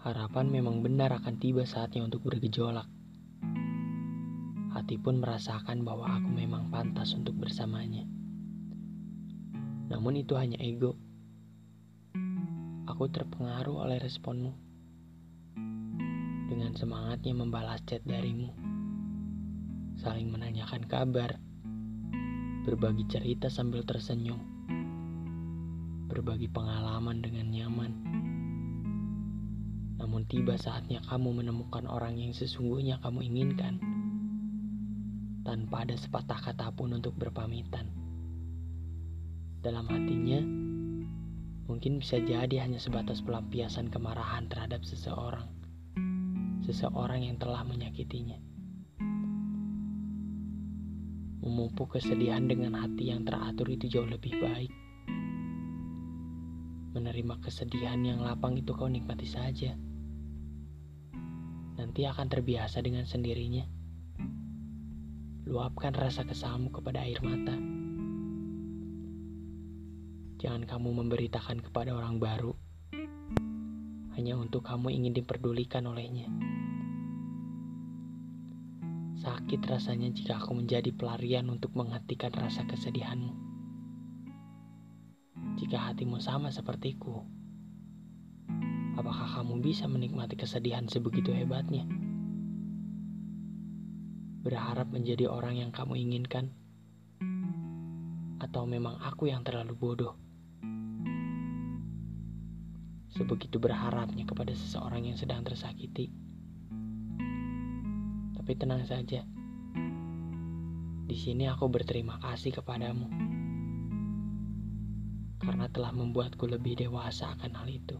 Kapan memang benar akan tiba saatnya untuk bergejolak. Hati pun merasakan bahwa aku memang pantas untuk bersamanya. Namun itu hanya ego. Aku terpengaruh oleh responmu. Dengan semangatnya membalas chat darimu. Saling menanyakan kabar. Berbagi cerita sambil tersenyum. Berbagi pengalaman dengan nyaman. Namun tiba saatnya kamu menemukan orang yang sesungguhnya kamu inginkan. Tanpa ada sepatah kata pun untuk berpamitan dalam hatinya mungkin bisa jadi hanya sebatas pelampiasan kemarahan terhadap seseorang, seseorang yang telah menyakitinya. Memupuk kesedihan dengan hati yang teratur itu jauh lebih baik. Menerima kesedihan yang lapang itu kau nikmati saja. Nanti akan terbiasa dengan sendirinya. Luapkan rasa kesalmu kepada air mata Jangan kamu memberitakan kepada orang baru hanya untuk kamu ingin diperdulikan olehnya. Sakit rasanya jika aku menjadi pelarian untuk menghentikan rasa kesedihanmu. Jika hatimu sama sepertiku, apakah kamu bisa menikmati kesedihan sebegitu hebatnya? Berharap menjadi orang yang kamu inginkan, atau memang aku yang terlalu bodoh? sebegitu berharapnya kepada seseorang yang sedang tersakiti. Tapi tenang saja. Di sini aku berterima kasih kepadamu. Karena telah membuatku lebih dewasa akan hal itu.